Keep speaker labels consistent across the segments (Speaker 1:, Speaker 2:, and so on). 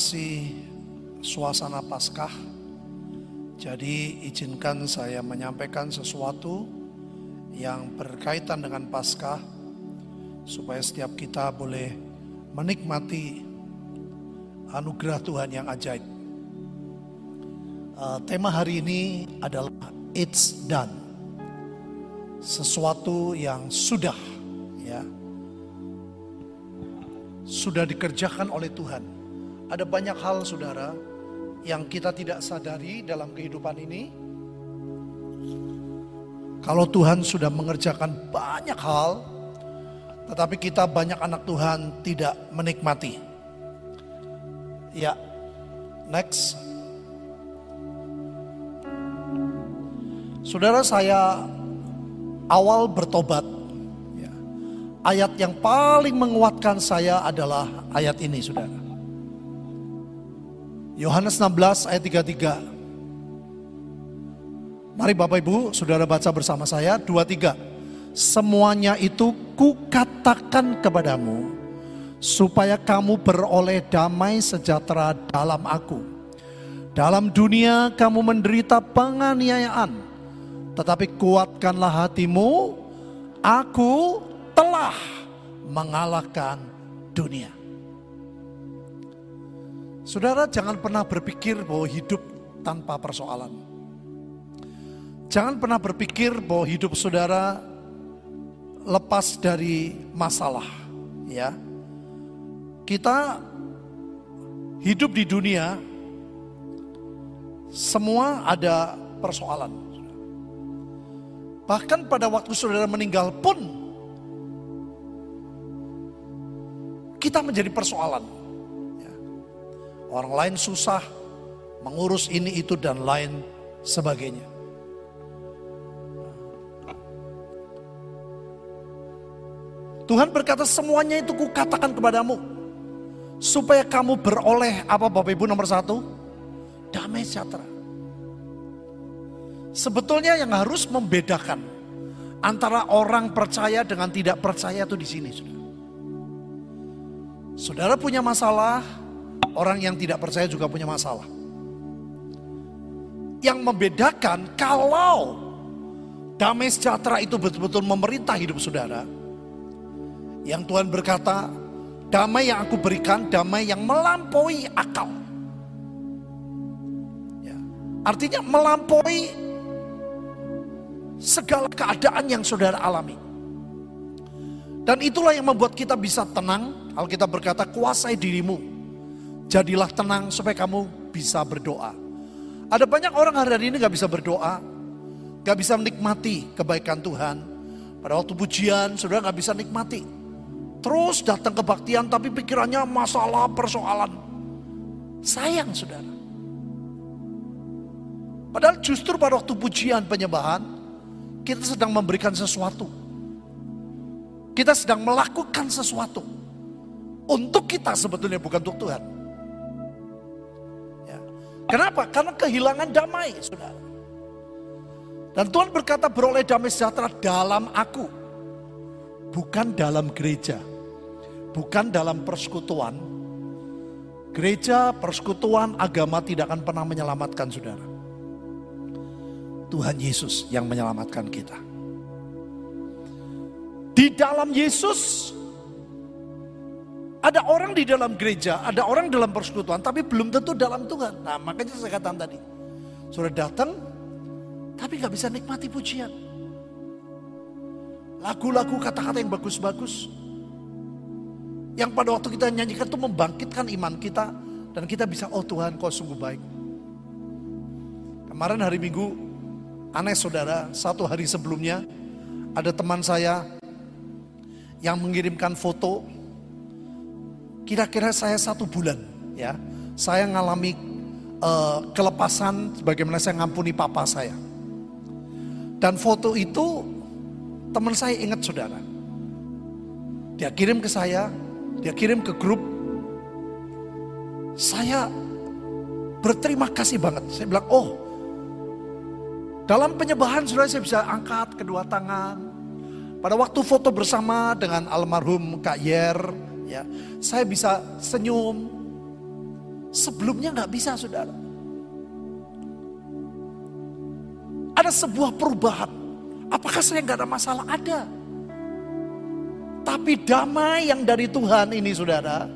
Speaker 1: masih suasana Paskah. Jadi izinkan saya menyampaikan sesuatu yang berkaitan dengan Paskah supaya setiap kita boleh menikmati anugerah Tuhan yang ajaib. Uh, tema hari ini adalah it's done. Sesuatu yang sudah ya. Sudah dikerjakan oleh Tuhan. Ada banyak hal Saudara yang kita tidak sadari dalam kehidupan ini. Kalau Tuhan sudah mengerjakan banyak hal, tetapi kita banyak anak Tuhan tidak menikmati. Ya, next. Saudara saya awal bertobat, ya, ayat yang paling menguatkan saya adalah ayat ini saudara. Yohanes 16 ayat 33. Mari Bapak Ibu, Saudara baca bersama saya, dua tiga. Semuanya itu kukatakan kepadamu, supaya kamu beroleh damai sejahtera dalam aku. Dalam dunia kamu menderita penganiayaan, tetapi kuatkanlah hatimu, aku telah mengalahkan dunia. Saudara jangan pernah berpikir bahwa hidup tanpa persoalan. Jangan pernah berpikir bahwa hidup saudara lepas dari masalah, ya. Kita hidup di dunia semua ada persoalan. Bahkan pada waktu saudara meninggal pun kita menjadi persoalan. Orang lain susah mengurus ini itu dan lain sebagainya. Tuhan berkata semuanya itu kukatakan kepadamu. Supaya kamu beroleh apa Bapak Ibu nomor satu? Damai sejahtera. Sebetulnya yang harus membedakan antara orang percaya dengan tidak percaya itu di sini. Saudara. Saudara punya masalah, Orang yang tidak percaya juga punya masalah. Yang membedakan kalau damai sejahtera itu betul-betul memerintah hidup saudara. Yang Tuhan berkata, damai yang aku berikan, damai yang melampaui akal. Ya. Artinya melampaui segala keadaan yang saudara alami. Dan itulah yang membuat kita bisa tenang. Alkitab berkata, kuasai dirimu Jadilah tenang supaya kamu bisa berdoa. Ada banyak orang hari ini gak bisa berdoa. Gak bisa menikmati kebaikan Tuhan. Pada waktu pujian, saudara gak bisa nikmati. Terus datang kebaktian tapi pikirannya masalah, persoalan. Sayang saudara. Padahal justru pada waktu pujian penyembahan, kita sedang memberikan sesuatu. Kita sedang melakukan sesuatu. Untuk kita sebetulnya bukan untuk Tuhan. Kenapa? Karena kehilangan damai, saudara. Dan Tuhan berkata beroleh damai sejahtera dalam aku. Bukan dalam gereja. Bukan dalam persekutuan. Gereja, persekutuan, agama tidak akan pernah menyelamatkan saudara. Tuhan Yesus yang menyelamatkan kita. Di dalam Yesus ada orang di dalam gereja, ada orang dalam persekutuan, tapi belum tentu dalam Tuhan. Nah makanya saya katakan tadi, sudah datang, tapi gak bisa nikmati pujian. Lagu-lagu kata-kata yang bagus-bagus. Yang pada waktu kita nyanyikan itu membangkitkan iman kita. Dan kita bisa, oh Tuhan kau sungguh baik. Kemarin hari Minggu, aneh saudara, satu hari sebelumnya, ada teman saya yang mengirimkan foto kira-kira saya satu bulan ya. Saya ngalami uh, kelepasan bagaimana saya ngampuni papa saya. Dan foto itu teman saya ingat saudara. Dia kirim ke saya dia kirim ke grup. Saya berterima kasih banget. Saya bilang oh dalam penyembahan saudara saya bisa angkat kedua tangan. Pada waktu foto bersama dengan almarhum Kak Yer ya saya bisa senyum Sebelumnya nggak bisa saudara. Ada sebuah perubahan. Apakah saya nggak ada masalah? Ada. Tapi damai yang dari Tuhan ini saudara,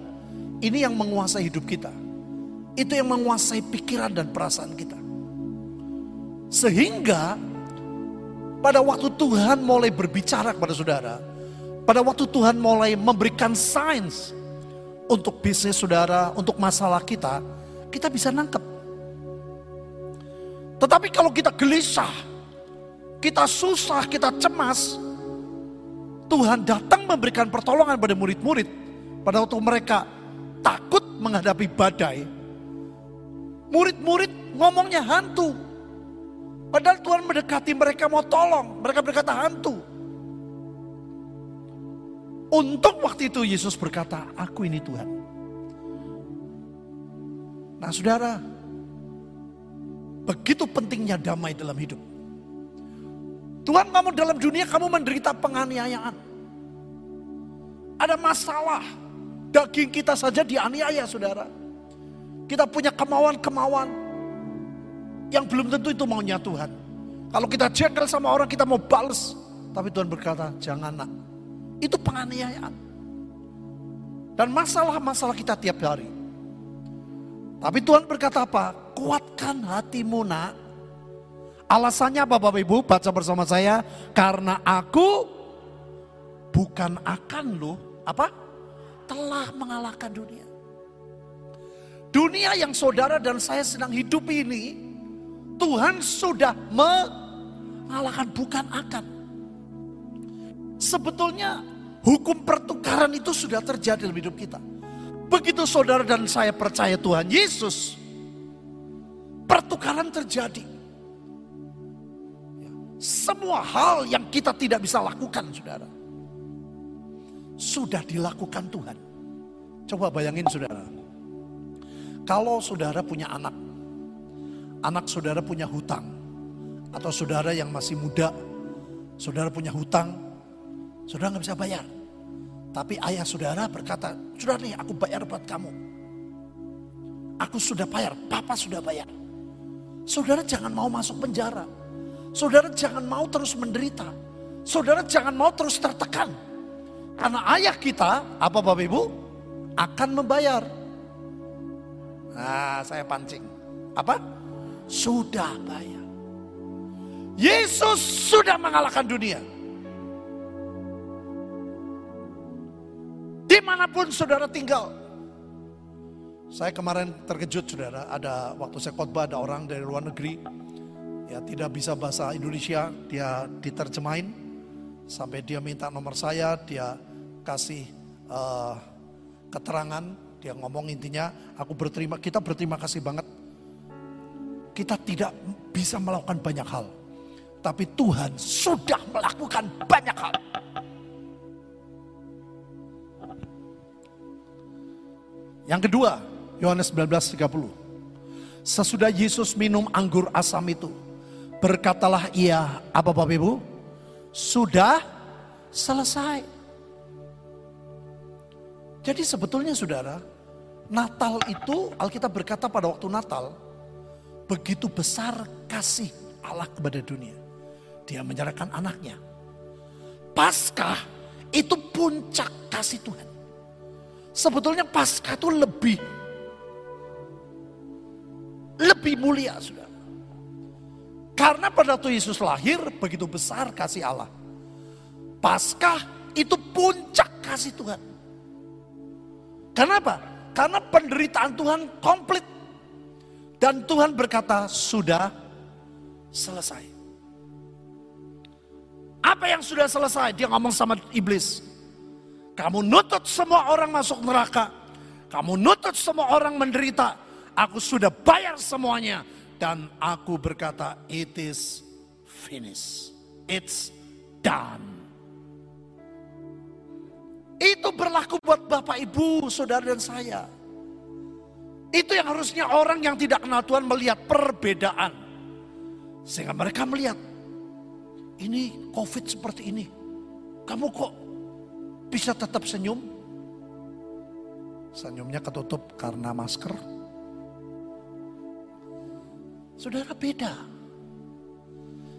Speaker 1: ini yang menguasai hidup kita. Itu yang menguasai pikiran dan perasaan kita. Sehingga pada waktu Tuhan mulai berbicara kepada saudara, pada waktu Tuhan mulai memberikan sains untuk bisnis saudara, untuk masalah kita, kita bisa nangkep. Tetapi kalau kita gelisah, kita susah, kita cemas, Tuhan datang memberikan pertolongan pada murid-murid pada waktu mereka takut menghadapi badai. Murid-murid ngomongnya hantu. Padahal Tuhan mendekati mereka mau tolong, mereka berkata hantu. Untuk waktu itu Yesus berkata, aku ini Tuhan. Nah saudara, begitu pentingnya damai dalam hidup. Tuhan kamu dalam dunia kamu menderita penganiayaan. Ada masalah, daging kita saja dianiaya saudara. Kita punya kemauan-kemauan, yang belum tentu itu maunya Tuhan. Kalau kita jengkel sama orang kita mau balas. Tapi Tuhan berkata jangan nak. Itu penganiayaan. Dan masalah-masalah kita tiap hari. Tapi Tuhan berkata apa? Kuatkan hatimu nak. Alasannya apa Bapak Ibu? Baca bersama saya. Karena aku bukan akan lo apa? Telah mengalahkan dunia. Dunia yang saudara dan saya sedang hidup ini Tuhan sudah mengalahkan bukan akan. Sebetulnya hukum pertukaran itu sudah terjadi dalam hidup kita. Begitu saudara dan saya percaya Tuhan Yesus, pertukaran terjadi. Ya, semua hal yang kita tidak bisa lakukan saudara. Sudah dilakukan Tuhan. Coba bayangin saudara. Kalau saudara punya anak anak saudara punya hutang, atau saudara yang masih muda, saudara punya hutang, saudara nggak bisa bayar. Tapi ayah saudara berkata, sudah nih aku bayar buat kamu. Aku sudah bayar, papa sudah bayar. Saudara jangan mau masuk penjara. Saudara jangan mau terus menderita. Saudara jangan mau terus tertekan. Karena ayah kita, apa Bapak Ibu? Akan membayar. Nah, saya pancing. Apa? sudah bayar. Yesus sudah mengalahkan dunia. Di mana pun saudara tinggal. Saya kemarin terkejut saudara, ada waktu saya khotbah ada orang dari luar negeri. Ya tidak bisa bahasa Indonesia, dia diterjemahin. Sampai dia minta nomor saya, dia kasih uh, keterangan. Dia ngomong intinya, aku berterima, kita berterima kasih banget kita tidak bisa melakukan banyak hal. Tapi Tuhan sudah melakukan banyak hal. Yang kedua, Yohanes 19:30. Sesudah Yesus minum anggur asam itu, berkatalah ia, apa Bapak Ibu? Sudah selesai. Jadi sebetulnya saudara, Natal itu Alkitab berkata pada waktu Natal, Begitu besar kasih Allah kepada dunia. Dia menyerahkan anaknya. Paskah itu puncak kasih Tuhan. Sebetulnya Paskah itu lebih lebih mulia sudah. Karena pada waktu Yesus lahir begitu besar kasih Allah. Paskah itu puncak kasih Tuhan. Kenapa? Karena penderitaan Tuhan komplit dan Tuhan berkata, sudah selesai. Apa yang sudah selesai? Dia ngomong sama iblis. Kamu nutut semua orang masuk neraka. Kamu nutut semua orang menderita. Aku sudah bayar semuanya. Dan aku berkata, it is finished. It's done. Itu berlaku buat Bapak, Ibu, Saudara dan saya. Itu yang harusnya orang yang tidak kenal Tuhan melihat perbedaan. Sehingga mereka melihat, ini COVID seperti ini. Kamu kok bisa tetap senyum? Senyumnya ketutup karena masker. Saudara beda.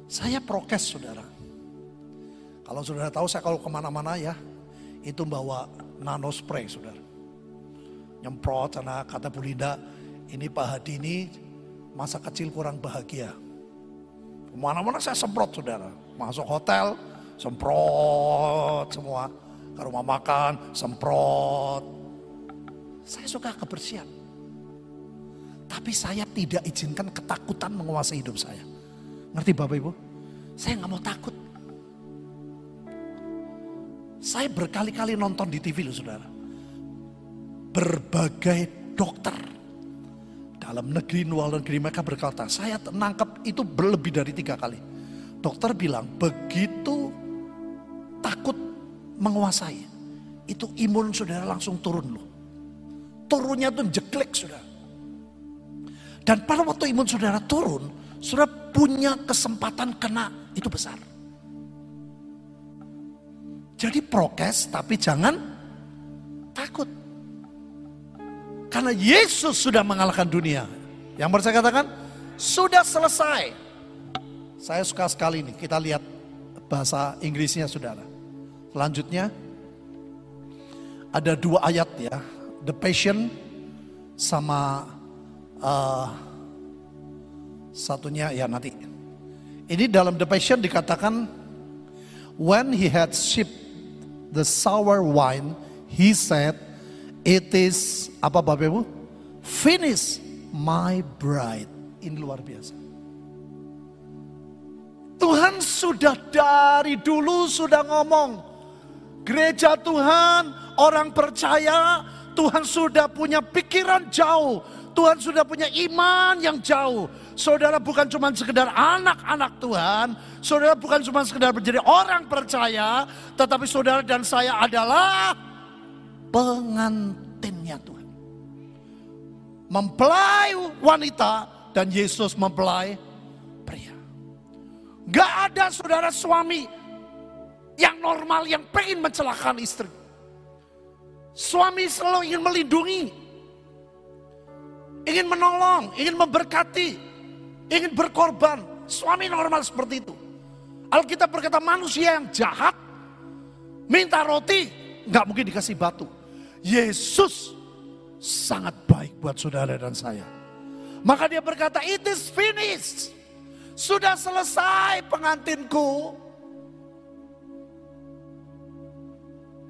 Speaker 1: Saya prokes saudara. Kalau saudara tahu saya kalau ke mana-mana ya, itu bawa nano spray saudara. Nyemprot karena kata Bu Linda, ini Pak Hadi ini masa kecil kurang bahagia. Ke mana-mana saya semprot saudara. Masuk hotel, semprot semua. Ke rumah makan, semprot. Saya suka kebersihan. Tapi saya tidak izinkan ketakutan menguasai hidup saya. Ngerti Bapak Ibu? Saya nggak mau takut. Saya berkali-kali nonton di TV loh saudara. Berbagai dokter dalam negeri, luar negeri mereka berkata, saya nangkep itu berlebih dari tiga kali. Dokter bilang, begitu menguasai, itu imun saudara langsung turun loh. Turunnya tuh jeklek saudara. Dan pada waktu imun saudara turun, saudara punya kesempatan kena itu besar. Jadi prokes tapi jangan takut. Karena Yesus sudah mengalahkan dunia. Yang baru saya katakan, sudah selesai. Saya suka sekali ini, kita lihat bahasa Inggrisnya saudara. Selanjutnya, ada dua ayat ya. The Passion sama uh, satunya ya nanti. Ini dalam The Passion dikatakan, when he had sipped the sour wine, he said, it is, apa Bapak Ibu? Finish my bride. Ini luar biasa. Tuhan sudah dari dulu sudah ngomong. Gereja Tuhan, orang percaya, Tuhan sudah punya pikiran jauh. Tuhan sudah punya iman yang jauh. Saudara bukan cuma sekedar anak-anak Tuhan. Saudara bukan cuma sekedar menjadi orang percaya. Tetapi saudara dan saya adalah pengantinnya Tuhan. Mempelai wanita dan Yesus mempelai pria. Gak ada saudara suami yang normal yang pengen mencelakakan istri. Suami selalu ingin melindungi, ingin menolong, ingin memberkati, ingin berkorban. Suami normal seperti itu. Alkitab berkata manusia yang jahat minta roti nggak mungkin dikasih batu. Yesus sangat baik buat saudara dan saya. Maka dia berkata, it is finished. Sudah selesai pengantinku.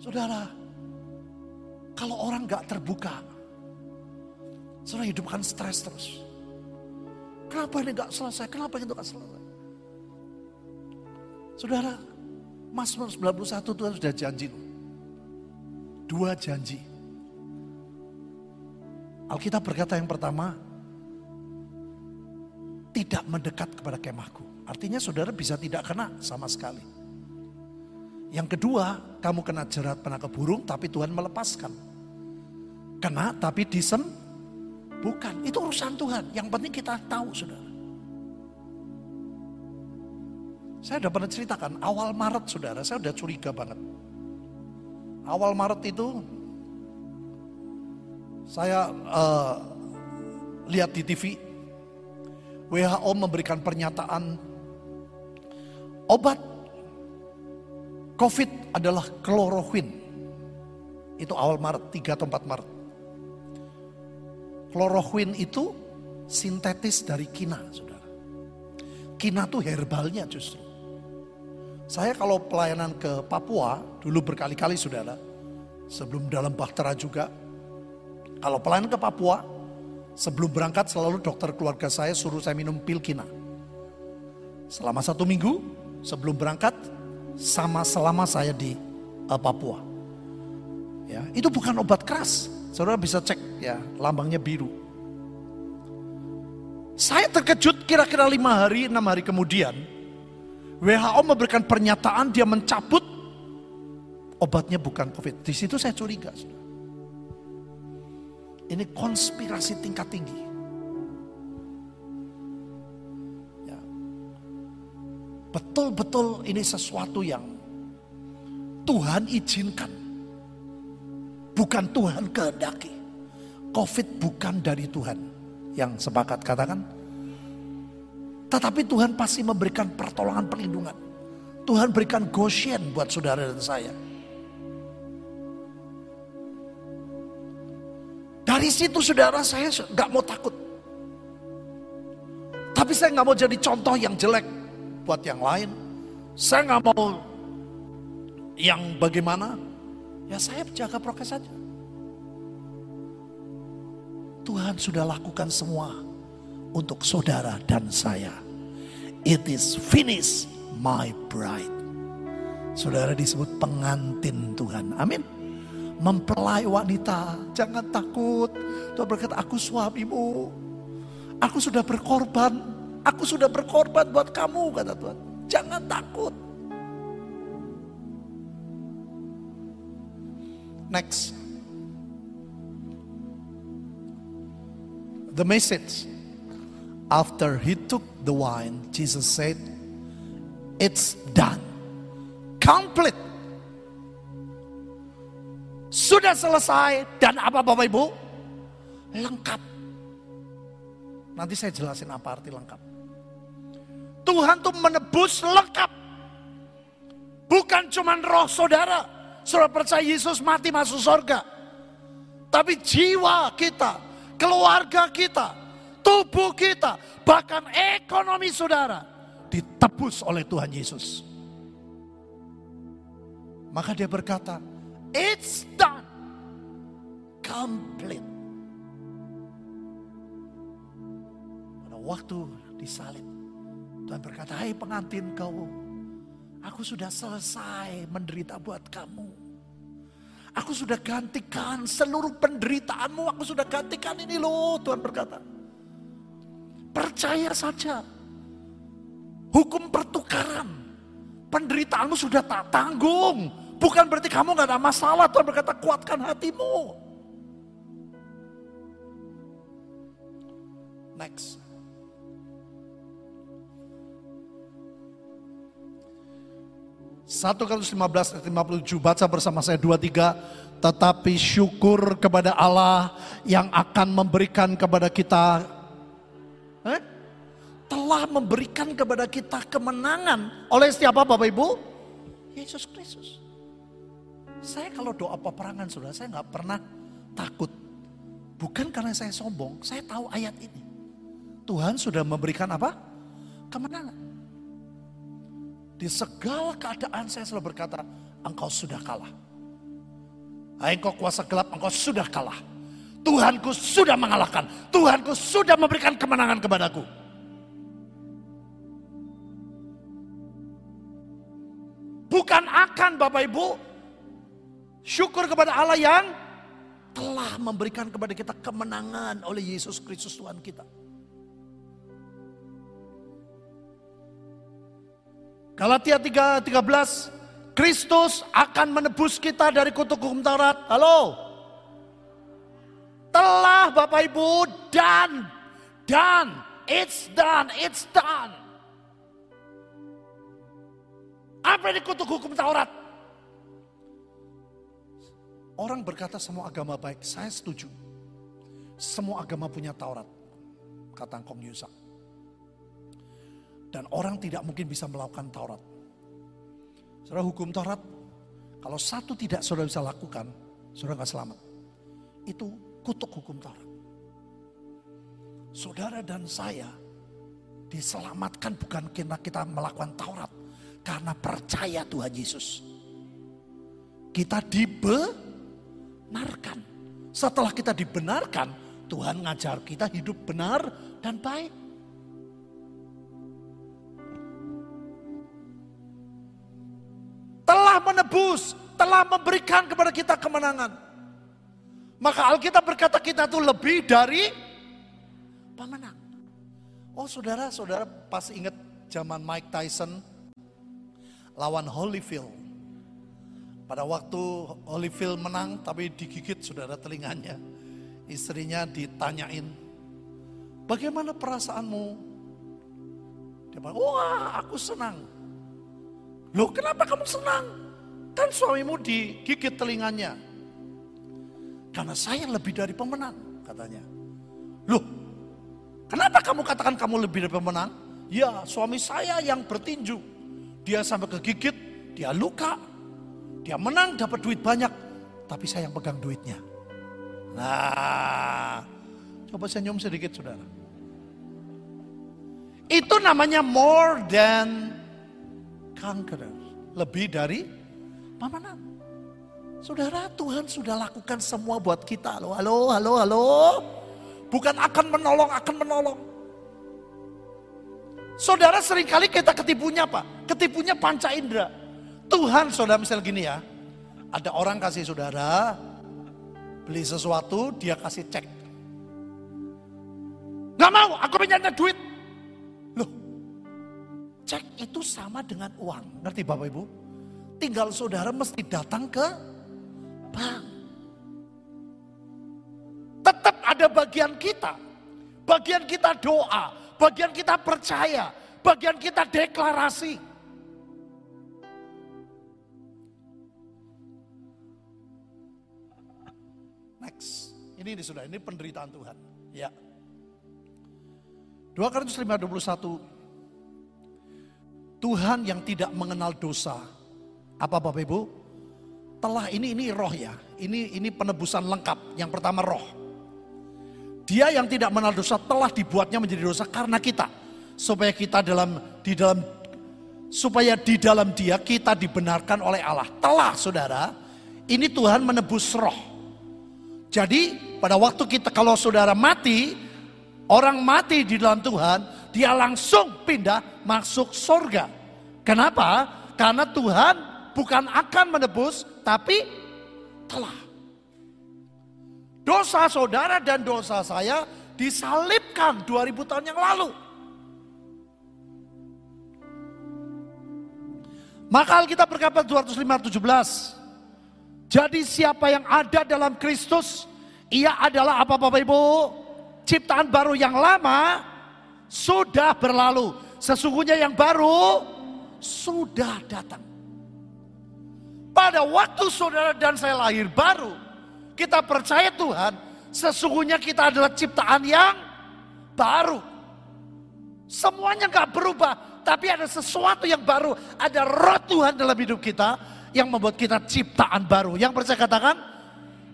Speaker 1: Saudara, kalau orang nggak terbuka, saudara hidup kan stres terus. Kenapa ini gak selesai? Kenapa itu gak selesai? Saudara, Mazmur 91 Tuhan sudah janji Dua janji. Alkitab berkata yang pertama, tidak mendekat kepada kemahku. Artinya saudara bisa tidak kena sama sekali. Yang kedua, kamu kena jerat penangkap burung tapi Tuhan melepaskan. Kena tapi disem Bukan, itu urusan Tuhan. Yang penting kita tahu, saudara. Saya udah pernah ceritakan, awal Maret saudara, saya udah curiga banget. Awal Maret itu, saya uh, lihat di TV, WHO memberikan pernyataan, obat COVID adalah kloroquine. Itu awal Maret, 3 atau 4 Maret. Kloroquine itu sintetis dari kina, saudara. Kina tuh herbalnya justru. Saya kalau pelayanan ke Papua, dulu berkali-kali saudara, sebelum dalam Bahtera juga, kalau pelayanan ke Papua, sebelum berangkat selalu dokter keluarga saya suruh saya minum pil kina. Selama satu minggu sebelum berangkat, sama selama saya di uh, Papua. Ya, itu bukan obat keras, Saudara bisa cek ya, lambangnya biru. Saya terkejut kira-kira lima hari, enam hari kemudian, WHO memberikan pernyataan dia mencabut obatnya bukan COVID. Di situ saya curiga. Ini konspirasi tingkat tinggi. Betul-betul ini sesuatu yang Tuhan izinkan bukan Tuhan kehendaki. Covid bukan dari Tuhan. Yang sepakat katakan, Tetapi Tuhan pasti memberikan pertolongan perlindungan. Tuhan berikan Goshen buat saudara dan saya. Dari situ saudara saya gak mau takut. Tapi saya gak mau jadi contoh yang jelek buat yang lain. Saya gak mau yang bagaimana. Ya saya jaga prokes saja. Tuhan sudah lakukan semua untuk saudara dan saya. It is finished my bride. Saudara disebut pengantin Tuhan. Amin mempelai wanita. Jangan takut. Tuhan berkata, aku suamimu. Aku sudah berkorban. Aku sudah berkorban buat kamu, kata Tuhan. Jangan takut. Next. The message. After he took the wine, Jesus said, It's done. Complete. Sudah selesai dan apa Bapak Ibu? Lengkap. Nanti saya jelasin apa arti lengkap. Tuhan tuh menebus lengkap. Bukan cuma roh saudara. Saudara percaya Yesus mati masuk surga. Tapi jiwa kita, keluarga kita, tubuh kita, bahkan ekonomi saudara ditebus oleh Tuhan Yesus. Maka dia berkata, It's done. Complete. Pada waktu disalib, Tuhan berkata, hai pengantin kau, aku sudah selesai menderita buat kamu. Aku sudah gantikan seluruh penderitaanmu, aku sudah gantikan ini loh, Tuhan berkata. Percaya saja. Hukum pertukaran. Penderitaanmu sudah tak tanggung Bukan berarti kamu gak ada masalah. Tuhan berkata kuatkan hatimu. Next. Satu Korintus 15 ayat 57 baca bersama saya dua tiga tetapi syukur kepada Allah yang akan memberikan kepada kita eh? telah memberikan kepada kita kemenangan oleh siapa Bapak Ibu? Yesus Kristus. Saya kalau doa peperangan saudara, saya nggak pernah takut. Bukan karena saya sombong, saya tahu ayat ini. Tuhan sudah memberikan apa? Kemenangan. Di segala keadaan saya selalu berkata, engkau sudah kalah. Engkau kuasa gelap, engkau sudah kalah. Tuhanku sudah mengalahkan. Tuhanku sudah memberikan kemenangan kepadaku. Bukan akan Bapak Ibu, Syukur kepada Allah yang telah memberikan kepada kita kemenangan oleh Yesus Kristus Tuhan kita. Galatia 3, 13, Kristus akan menebus kita dari kutuk hukum Taurat. Halo? Telah Bapak Ibu dan, dan, it's done, it's done. Apa yang dikutuk hukum Taurat? Orang berkata semua agama baik, saya setuju. Semua agama punya Taurat, kata Kong Yusak. Dan orang tidak mungkin bisa melakukan Taurat. Saudara hukum Taurat, kalau satu tidak saudara bisa lakukan, saudara nggak selamat. Itu kutuk hukum Taurat. Saudara dan saya diselamatkan bukan karena kita melakukan Taurat, karena percaya Tuhan Yesus. Kita dibe dibenarkan. Setelah kita dibenarkan, Tuhan ngajar kita hidup benar dan baik. Telah menebus, telah memberikan kepada kita kemenangan. Maka Alkitab berkata kita itu lebih dari pemenang. Oh saudara, saudara pasti ingat zaman Mike Tyson lawan Holyfield. Pada waktu Holyfield menang tapi digigit saudara telinganya. Istrinya ditanyain, bagaimana perasaanmu? Dia bilang, wah aku senang. Loh kenapa kamu senang? Kan suamimu digigit telinganya. Karena saya lebih dari pemenang katanya. Loh kenapa kamu katakan kamu lebih dari pemenang? Ya suami saya yang bertinju. Dia sampai kegigit, dia luka. Dia menang dapat duit banyak. Tapi saya yang pegang duitnya. Nah, coba senyum sedikit saudara. Itu namanya more than conqueror. Lebih dari pemenang. Saudara, Tuhan sudah lakukan semua buat kita. Halo, halo, halo, halo. Bukan akan menolong, akan menolong. Saudara sering kali kita ketipunya apa? Ketipunya panca indera. Tuhan saudara misal gini ya. Ada orang kasih saudara beli sesuatu dia kasih cek. Gak mau, aku pinjamnya duit. Loh, cek itu sama dengan uang. Ngerti Bapak Ibu? Tinggal saudara mesti datang ke bank. Tetap ada bagian kita. Bagian kita doa, bagian kita percaya, bagian kita deklarasi. Next. Ini, ini sudah, ini penderitaan Tuhan. Ya. 2 Korintus 5:21 Tuhan yang tidak mengenal dosa. Apa Bapak Ibu? Telah ini ini roh ya. Ini ini penebusan lengkap. Yang pertama roh. Dia yang tidak mengenal dosa telah dibuatnya menjadi dosa karena kita. Supaya kita dalam di dalam supaya di dalam dia kita dibenarkan oleh Allah. Telah saudara, ini Tuhan menebus roh. Jadi pada waktu kita kalau saudara mati, orang mati di dalam Tuhan, dia langsung pindah masuk surga. Kenapa? Karena Tuhan bukan akan menebus, tapi telah. Dosa saudara dan dosa saya disalibkan 2000 tahun yang lalu. Maka Alkitab berkata 205:17. Jadi siapa yang ada dalam Kristus, ia adalah apa Bapak Ibu? Ciptaan baru yang lama sudah berlalu. Sesungguhnya yang baru sudah datang. Pada waktu saudara dan saya lahir baru, kita percaya Tuhan, sesungguhnya kita adalah ciptaan yang baru. Semuanya nggak berubah, tapi ada sesuatu yang baru. Ada roh Tuhan dalam hidup kita yang membuat kita ciptaan baru. Yang percaya katakan,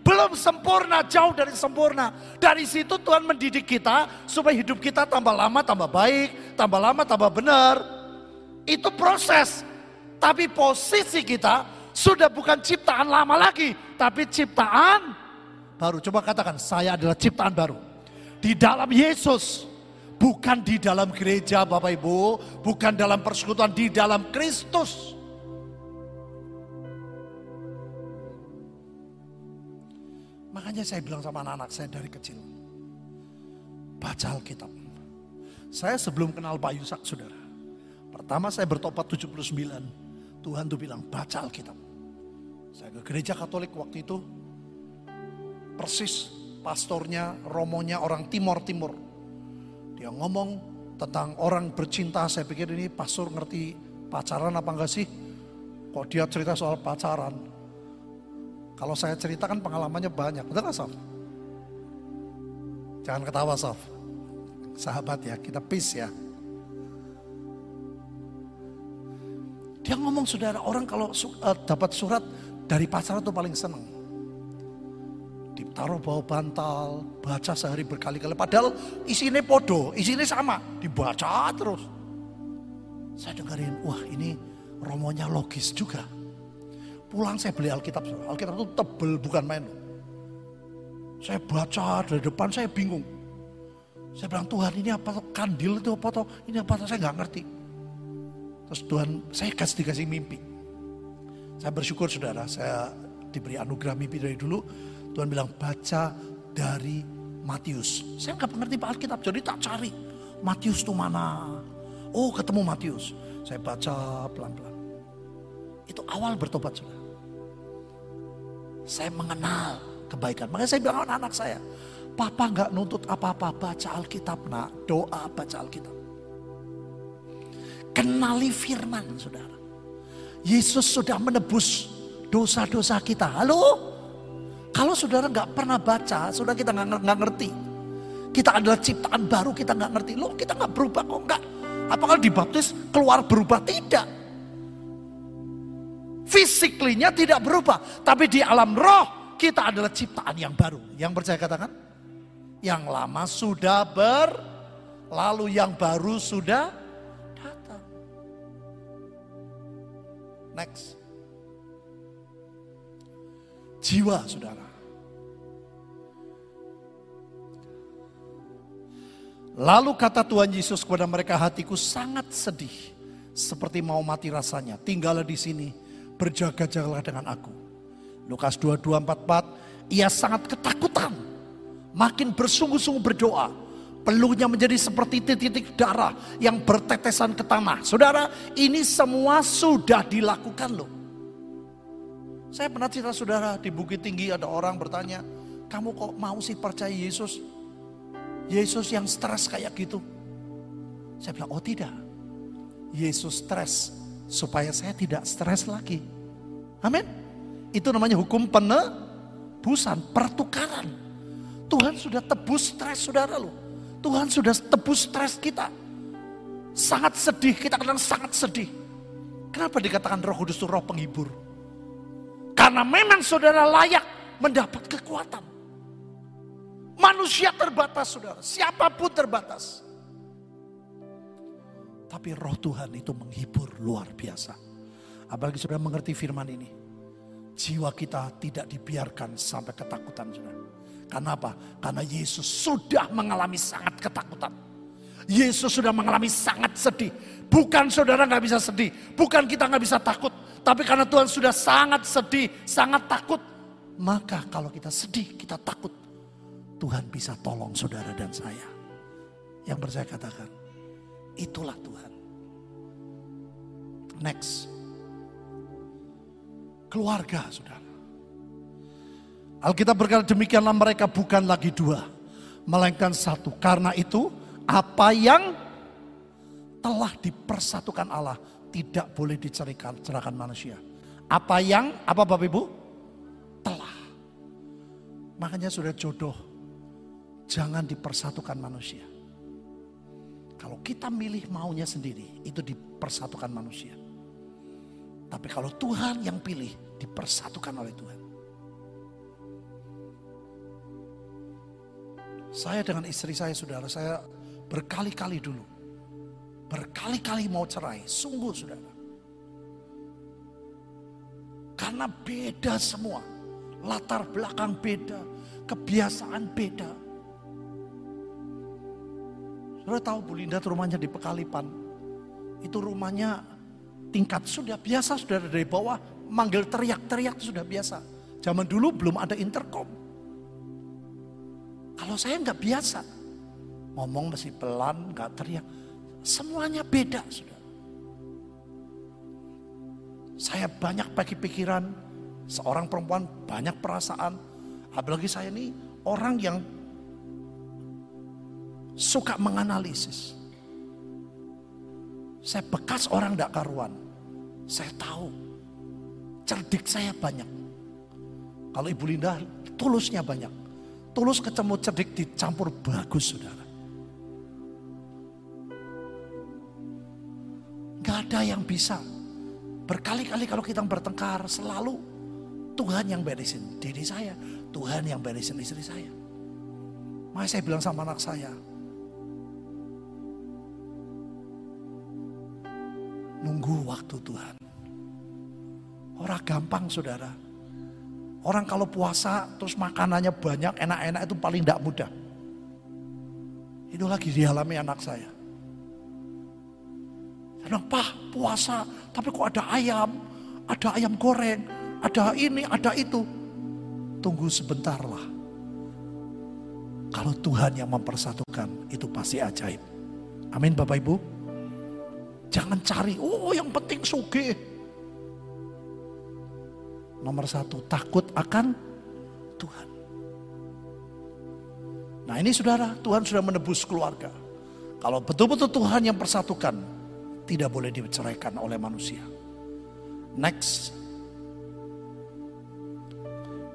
Speaker 1: belum sempurna, jauh dari sempurna. Dari situ Tuhan mendidik kita supaya hidup kita tambah lama tambah baik, tambah lama tambah benar. Itu proses. Tapi posisi kita sudah bukan ciptaan lama lagi, tapi ciptaan baru. Coba katakan, saya adalah ciptaan baru. Di dalam Yesus, bukan di dalam gereja Bapak Ibu, bukan dalam persekutuan, di dalam Kristus. Makanya saya bilang sama anak-anak saya dari kecil, baca Alkitab. Saya sebelum kenal Pak Yusak, saudara. Pertama saya bertobat 79, Tuhan tuh bilang baca Alkitab. Saya ke gereja Katolik waktu itu, persis pastornya, romonya orang Timur Timur. Dia ngomong tentang orang bercinta, saya pikir ini pastor ngerti pacaran apa enggak sih? Kok dia cerita soal pacaran? Kalau saya ceritakan pengalamannya banyak, betul gak Sof? Jangan ketawa Sof. Sahabat ya, kita peace ya. Dia ngomong saudara, orang kalau uh, dapat surat dari pacaran tuh paling seneng. Ditaruh bawah bantal, baca sehari berkali-kali. Padahal isinya podo, isinya sama. Dibaca terus. Saya dengerin, wah ini romonya logis juga. Pulang saya beli Alkitab. Alkitab itu tebel bukan main. Saya baca dari depan saya bingung. Saya bilang Tuhan ini apa tuh kandil itu apa tuh ini apa tuh saya nggak ngerti. Terus Tuhan saya kasih dikasih mimpi. Saya bersyukur saudara, saya diberi anugerah mimpi dari dulu. Tuhan bilang baca dari Matius. Saya nggak mengerti Pak Alkitab, jadi tak cari. Matius itu mana? Oh ketemu Matius. Saya baca pelan-pelan. Itu awal bertobat saudara. Saya mengenal kebaikan. Makanya saya bilang anak-anak saya. Papa nggak nuntut apa-apa, baca Alkitab nak. Doa baca Alkitab. Kenali firman saudara. Yesus sudah menebus dosa-dosa kita. Halo? Kalau saudara nggak pernah baca, saudara kita nggak ngerti. Kita adalah ciptaan baru, kita nggak ngerti. Loh kita nggak berubah kok nggak. Apakah dibaptis keluar berubah? Tidak. Fisiklinya tidak berubah. Tapi di alam roh kita adalah ciptaan yang baru. Yang percaya katakan? Yang lama sudah berlalu, yang baru sudah Next. Jiwa saudara. Lalu kata Tuhan Yesus kepada mereka, hatiku sangat sedih. Seperti mau mati rasanya. Tinggallah di sini, berjaga-jagalah dengan aku. Lukas 2244, ia sangat ketakutan. Makin bersungguh-sungguh berdoa. Peluhnya menjadi seperti titik-titik darah yang bertetesan ke tanah. Saudara, ini semua sudah dilakukan loh. Saya pernah cerita saudara, di Bukit Tinggi ada orang bertanya, kamu kok mau sih percaya Yesus? Yesus yang stres kayak gitu. Saya bilang, oh tidak. Yesus stres supaya saya tidak stres lagi. Amin. Itu namanya hukum penebusan, pertukaran. Tuhan sudah tebus stres saudara loh. Tuhan sudah tebus stres kita. Sangat sedih, kita kadang sangat sedih. Kenapa dikatakan roh kudus itu roh penghibur? Karena memang saudara layak mendapat kekuatan. Manusia terbatas saudara, siapa pun terbatas. Tapi roh Tuhan itu menghibur luar biasa. Apalagi saudara mengerti firman ini. Jiwa kita tidak dibiarkan sampai ketakutan saudara. Karena apa? Karena Yesus sudah mengalami sangat ketakutan. Yesus sudah mengalami sangat sedih. Bukan saudara nggak bisa sedih. Bukan kita nggak bisa takut. Tapi karena Tuhan sudah sangat sedih, sangat takut. Maka kalau kita sedih, kita takut. Tuhan bisa tolong saudara dan saya. Yang percaya katakan, itulah Tuhan. Next. Keluarga saudara. Alkitab berkata demikianlah mereka bukan lagi dua. Melainkan satu. Karena itu apa yang telah dipersatukan Allah tidak boleh dicerikan cerahkan manusia. Apa yang, apa Bapak Ibu? Telah. Makanya sudah jodoh Jangan dipersatukan manusia. Kalau kita milih maunya sendiri, itu dipersatukan manusia. Tapi kalau Tuhan yang pilih, dipersatukan oleh Tuhan. Saya dengan istri saya, saudara, saya berkali-kali dulu. Berkali-kali mau cerai, sungguh saudara. Karena beda semua. Latar belakang beda, kebiasaan beda. Saudara tahu Bu Linda rumahnya di Pekalipan. Itu rumahnya tingkat sudah biasa, sudah dari bawah manggil teriak-teriak sudah biasa. Zaman dulu belum ada intercom. Kalau saya nggak biasa, ngomong masih pelan, nggak teriak. Semuanya beda sudah. Saya banyak bagi pikiran, seorang perempuan banyak perasaan. Apalagi saya ini orang yang suka menganalisis. Saya bekas orang tidak karuan. Saya tahu. Cerdik saya banyak. Kalau Ibu Linda tulusnya banyak. Tulus ketemu cerdik dicampur bagus saudara. Gak ada yang bisa. Berkali-kali kalau kita bertengkar selalu Tuhan yang beresin diri saya. Tuhan yang beresin istri saya. Makanya saya bilang sama anak saya, Nunggu waktu Tuhan. Orang gampang saudara. Orang kalau puasa terus makanannya banyak, enak-enak itu paling tidak mudah. Itu lagi dialami anak saya. Saya bilang, puasa, tapi kok ada ayam, ada ayam goreng, ada ini, ada itu. Tunggu sebentar lah. Kalau Tuhan yang mempersatukan, itu pasti ajaib. Amin Bapak Ibu. Jangan cari, oh yang penting suge. Nomor satu, takut akan Tuhan. Nah ini saudara, Tuhan sudah menebus keluarga. Kalau betul-betul Tuhan yang persatukan, tidak boleh diceraikan oleh manusia. Next.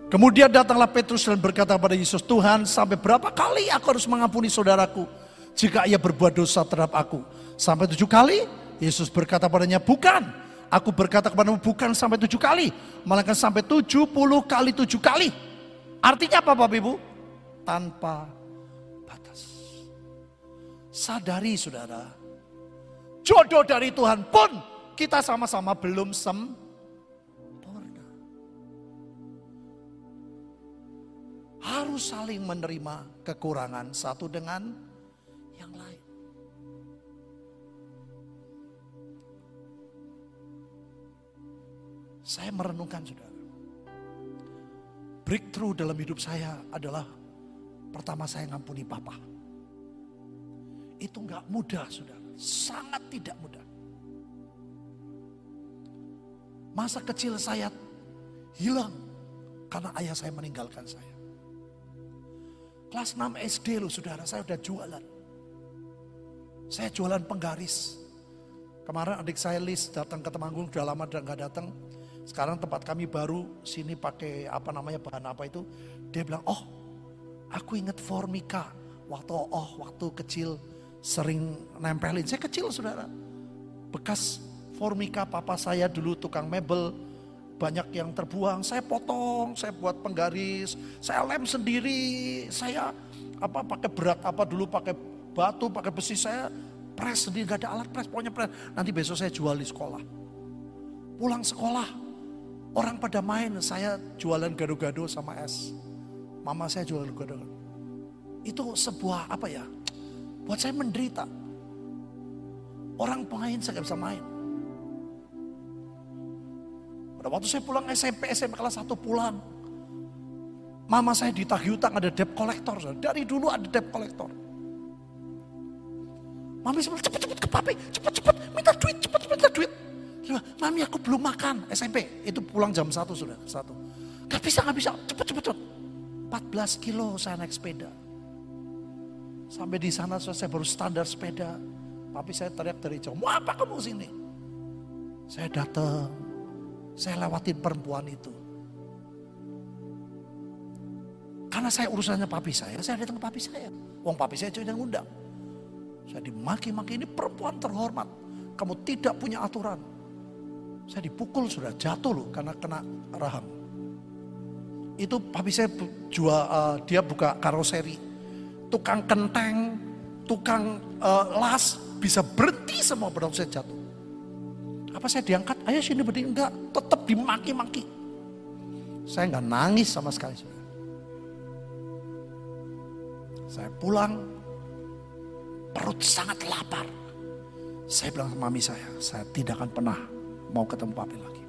Speaker 1: Kemudian datanglah Petrus dan berkata pada Yesus, Tuhan sampai berapa kali aku harus mengampuni saudaraku jika ia berbuat dosa terhadap aku Sampai tujuh kali, Yesus berkata padanya, bukan. Aku berkata kepadamu bukan sampai tujuh kali. Melainkan sampai tujuh puluh kali tujuh kali. Artinya apa Bapak Ibu? Tanpa batas. Sadari saudara, jodoh dari Tuhan pun kita sama-sama belum sempurna. Harus saling menerima kekurangan satu dengan Saya merenungkan saudara. Breakthrough dalam hidup saya adalah pertama saya ngampuni papa. Itu nggak mudah saudara, sangat tidak mudah. Masa kecil saya hilang karena ayah saya meninggalkan saya. Kelas 6 SD loh saudara, saya udah jualan. Saya jualan penggaris. Kemarin adik saya Lis datang ke Temanggung, udah lama nggak datang. Sekarang tempat kami baru sini pakai apa namanya bahan apa itu. Dia bilang, oh aku inget formika. Waktu oh waktu kecil sering nempelin. Saya kecil saudara. Bekas formika papa saya dulu tukang mebel. Banyak yang terbuang. Saya potong, saya buat penggaris. Saya lem sendiri. Saya apa pakai berat apa dulu pakai batu, pakai besi. Saya press sendiri. Gak ada alat press. Pokoknya press. Nanti besok saya jual di sekolah. Pulang sekolah Orang pada main, saya jualan gado-gado sama es. Mama saya jualan gado-gado. Itu sebuah apa ya? Buat saya menderita. Orang main saya gak bisa main. Pada waktu saya pulang SMP, SMP kelas 1 pulang. Mama saya ditagih utang ada debt collector. Dari dulu ada debt collector. Mami bilang cepet-cepet ke papi, cepet-cepet minta duit, cepet-cepet minta duit. Mami aku belum makan SMP. Itu pulang jam 1 sudah. Satu. Gak bisa, gak bisa. Cepet, cepet, cepet. 14 kilo saya naik sepeda. Sampai di sana saya baru standar sepeda. Tapi saya teriak dari jauh, mau apa kamu sini? Saya datang, saya lewatin perempuan itu. Karena saya urusannya papi saya, saya datang ke papi saya. Wong papi saya yang undang. Saya dimaki-maki ini perempuan terhormat. Kamu tidak punya aturan. Saya dipukul sudah jatuh loh karena kena rahang. Itu papi saya jual uh, dia buka karoseri. Tukang kenteng, tukang uh, las bisa berhenti semua pada saya jatuh. Apa saya diangkat? Ayo sini berdiri enggak, tetap dimaki-maki. Saya enggak nangis sama sekali. Saya pulang, perut sangat lapar. Saya bilang ke mami saya, saya tidak akan pernah mau ketemu papi lagi.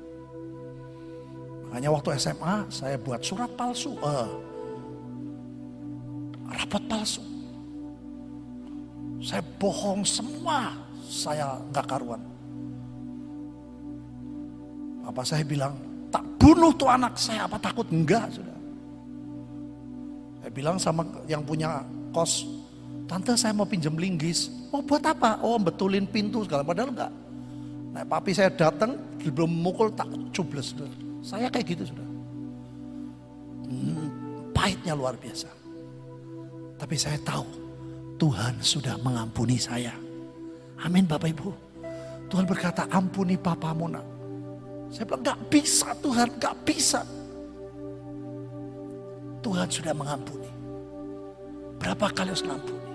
Speaker 1: Makanya waktu SMA saya buat surat palsu, uh, rapot palsu. Saya bohong semua, saya nggak karuan. Apa saya bilang, tak bunuh tuh anak saya, apa takut? Enggak, sudah. Saya bilang sama yang punya kos, tante saya mau pinjam linggis. Mau buat apa? Oh betulin pintu segala, padahal enggak. Nah, papi saya datang, belum mukul tak cubles. Saya kayak gitu sudah. Hmm, pahitnya luar biasa. Tapi saya tahu Tuhan sudah mengampuni saya. Amin Bapak Ibu. Tuhan berkata ampuni papamu nak. Saya bilang gak bisa Tuhan, gak bisa. Tuhan sudah mengampuni. Berapa kali harus mengampuni?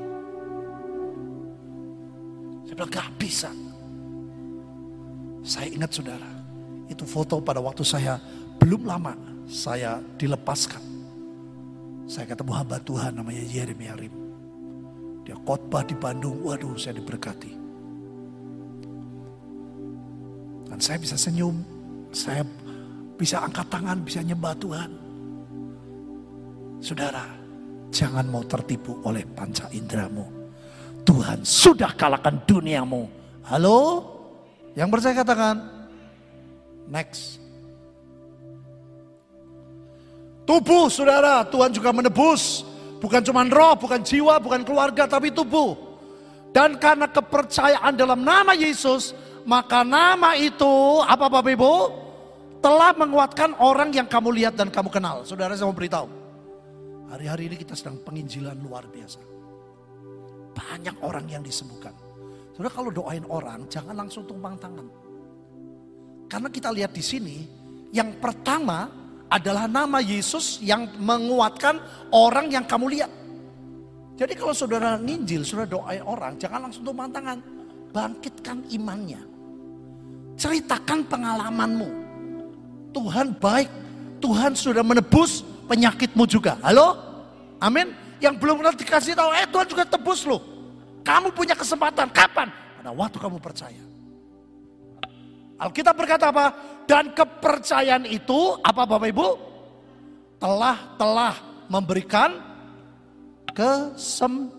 Speaker 1: Saya bilang gak bisa. Saya ingat saudara, itu foto pada waktu saya belum lama saya dilepaskan. Saya ketemu hamba Tuhan namanya Yeremia Rim. Dia khotbah di Bandung, waduh saya diberkati. Dan saya bisa senyum, saya bisa angkat tangan, bisa nyembah Tuhan. Saudara, jangan mau tertipu oleh panca indramu. Tuhan sudah kalahkan duniamu. Halo? Yang percaya katakan, next. Tubuh saudara, Tuhan juga menebus. Bukan cuma roh, bukan jiwa, bukan keluarga, tapi tubuh. Dan karena kepercayaan dalam nama Yesus, maka nama itu, apa Bapak Ibu? Telah menguatkan orang yang kamu lihat dan kamu kenal. Saudara saya mau beritahu. Hari-hari ini kita sedang penginjilan luar biasa. Banyak orang yang disembuhkan. Saudara kalau doain orang jangan langsung tumpang tangan. Karena kita lihat di sini yang pertama adalah nama Yesus yang menguatkan orang yang kamu lihat. Jadi kalau saudara nginjil, saudara doain orang, jangan langsung tumpang tangan. Bangkitkan imannya. Ceritakan pengalamanmu. Tuhan baik, Tuhan sudah menebus penyakitmu juga. Halo? Amin. Yang belum pernah dikasih tahu, eh Tuhan juga tebus loh. Kamu punya kesempatan. Kapan? Pada waktu kamu percaya. Alkitab berkata apa? Dan kepercayaan itu apa Bapak Ibu? Telah telah memberikan kesembuhan.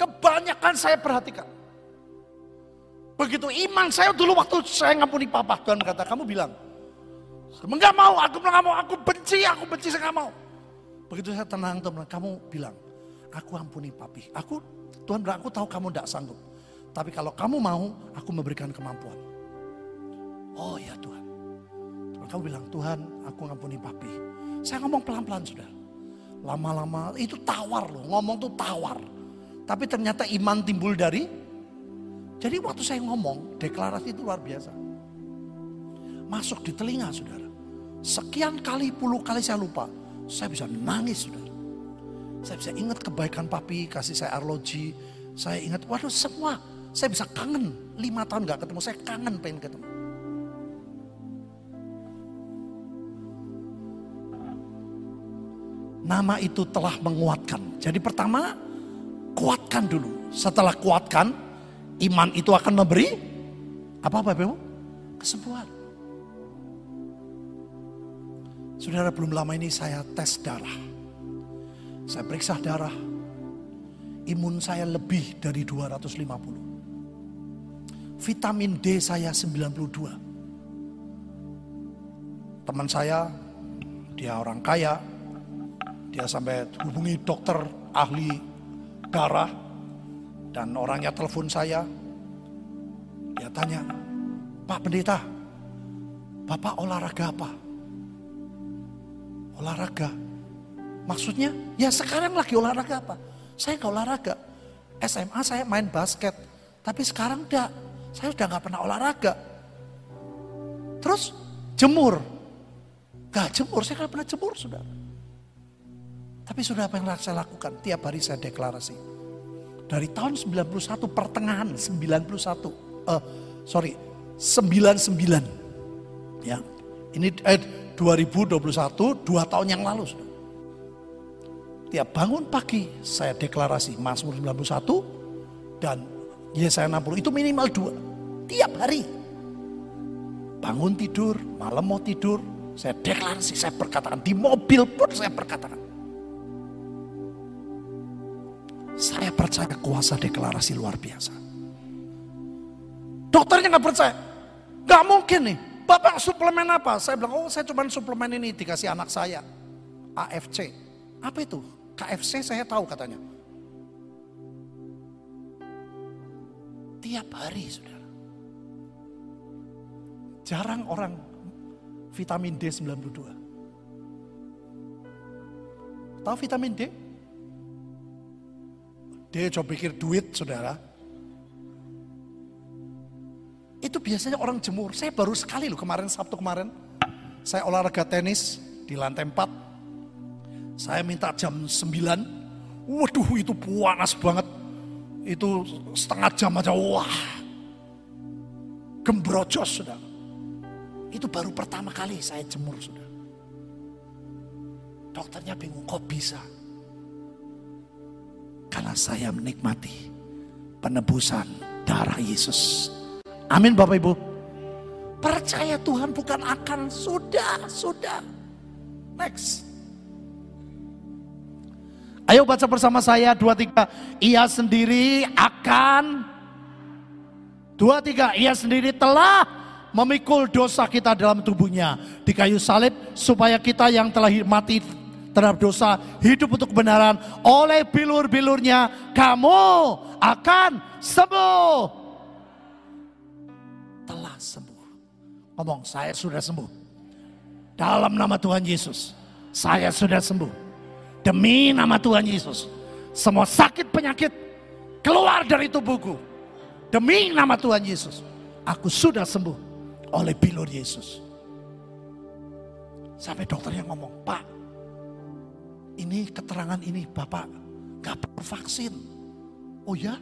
Speaker 1: Kebanyakan saya perhatikan. Begitu iman saya dulu waktu saya ngampuni papa, Tuhan kata kamu bilang, enggak mau, aku enggak mau, aku benci, aku benci, saya mau. Begitu saya tenang, teman, kamu bilang, aku ampuni papi. Aku Tuhan bilang, aku tahu kamu tidak sanggup. Tapi kalau kamu mau, aku memberikan kemampuan. Oh ya Tuhan. Tuhan kamu bilang, Tuhan aku ngampuni papi. Saya ngomong pelan-pelan sudah. Lama-lama itu tawar loh, ngomong tuh tawar. Tapi ternyata iman timbul dari. Jadi waktu saya ngomong, deklarasi itu luar biasa. Masuk di telinga saudara. Sekian kali, puluh kali saya lupa. Saya bisa nangis saudara. Saya bisa ingat kebaikan papi, kasih saya arloji. Saya ingat, waduh semua. Saya bisa kangen. Lima tahun gak ketemu, saya kangen pengen ketemu. Nama itu telah menguatkan. Jadi pertama, kuatkan dulu. Setelah kuatkan, iman itu akan memberi apa Bapak Ibu? Kesembuhan. Saudara belum lama ini saya tes darah. Saya periksa darah. Imun saya lebih dari 250. Vitamin D saya 92. Teman saya, dia orang kaya. Dia sampai hubungi dokter ahli darah. Dan orangnya telepon saya. Dia tanya, Pak Pendeta, Bapak olahraga apa? Olahraga Maksudnya, ya sekarang lagi olahraga apa? Saya nggak olahraga. SMA saya main basket, tapi sekarang enggak. Saya udah nggak pernah olahraga. Terus jemur, Gak jemur, saya nggak pernah jemur, sudah. Tapi sudah apa yang saya lakukan? Tiap hari saya deklarasi. Dari tahun 91 pertengahan 91, uh, sorry 99 ya ini eh, 2021 dua tahun yang lalu. Tiap bangun pagi saya deklarasi Mazmur 91 dan Yesaya 60 itu minimal dua. Tiap hari. Bangun tidur, malam mau tidur, saya deklarasi, saya perkatakan. Di mobil pun saya perkatakan. Saya percaya kuasa deklarasi luar biasa. Dokternya nggak percaya. Nggak mungkin nih. Bapak suplemen apa? Saya bilang, oh saya cuma suplemen ini dikasih anak saya. AFC. Apa itu? KFC saya tahu katanya. Tiap hari saudara. Jarang orang vitamin D 92. Tahu vitamin D? Dia coba pikir duit saudara. Itu biasanya orang jemur. Saya baru sekali loh kemarin Sabtu kemarin. Saya olahraga tenis di lantai 4 saya minta jam 9. Waduh itu panas banget. Itu setengah jam aja. Wah. Gembrojos sudah. Itu baru pertama kali saya jemur sudah. Dokternya bingung kok bisa. Karena saya menikmati penebusan darah Yesus. Amin Bapak Ibu. Percaya Tuhan bukan akan sudah, sudah. Next. Ayo baca bersama saya dua tiga. Ia sendiri akan dua tiga. Ia sendiri telah memikul dosa kita dalam tubuhnya di kayu salib supaya kita yang telah mati terhadap dosa hidup untuk kebenaran oleh bilur-bilurnya kamu akan sembuh ngomong saya sudah sembuh dalam nama Tuhan Yesus saya sudah sembuh Demi nama Tuhan Yesus. Semua sakit penyakit keluar dari tubuhku. Demi nama Tuhan Yesus. Aku sudah sembuh oleh bilur Yesus. Sampai dokternya ngomong, Pak, ini keterangan ini Bapak gak perlu vaksin. Oh ya?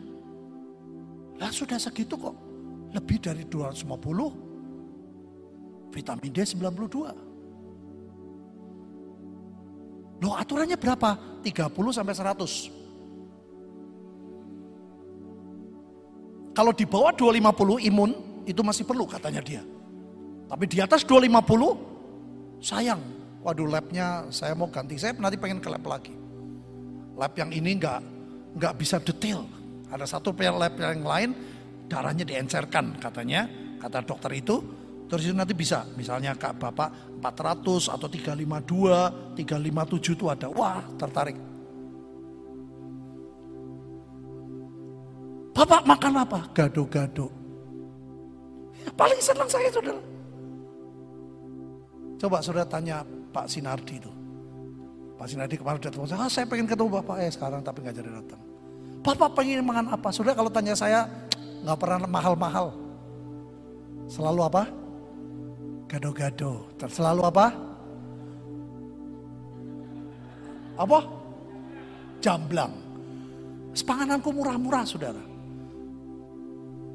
Speaker 1: Lah sudah segitu kok. Lebih dari 250. Vitamin D 92. Loh aturannya berapa? 30 sampai 100. Kalau di bawah 250 imun itu masih perlu katanya dia. Tapi di atas 250 sayang. Waduh labnya saya mau ganti. Saya nanti pengen ke lab lagi. Lab yang ini nggak nggak bisa detail. Ada satu lab yang lain darahnya diencerkan katanya. Kata dokter itu Itu nanti bisa, misalnya kak bapak 400 atau 352, 357 itu ada. Wah tertarik. Bapak makan apa? Gado-gado. Ya, paling senang saya saudara. Coba saudara tanya Pak Sinardi itu. Pak Sinardi kemarin datang, ah, saya pengen ketemu Bapak eh sekarang tapi nggak jadi datang. Bapak pengen makan apa? Saudara kalau tanya saya nggak pernah mahal-mahal. Selalu apa? Gado-gado. Selalu apa? Apa? Jamblang. Sepangananku murah-murah saudara.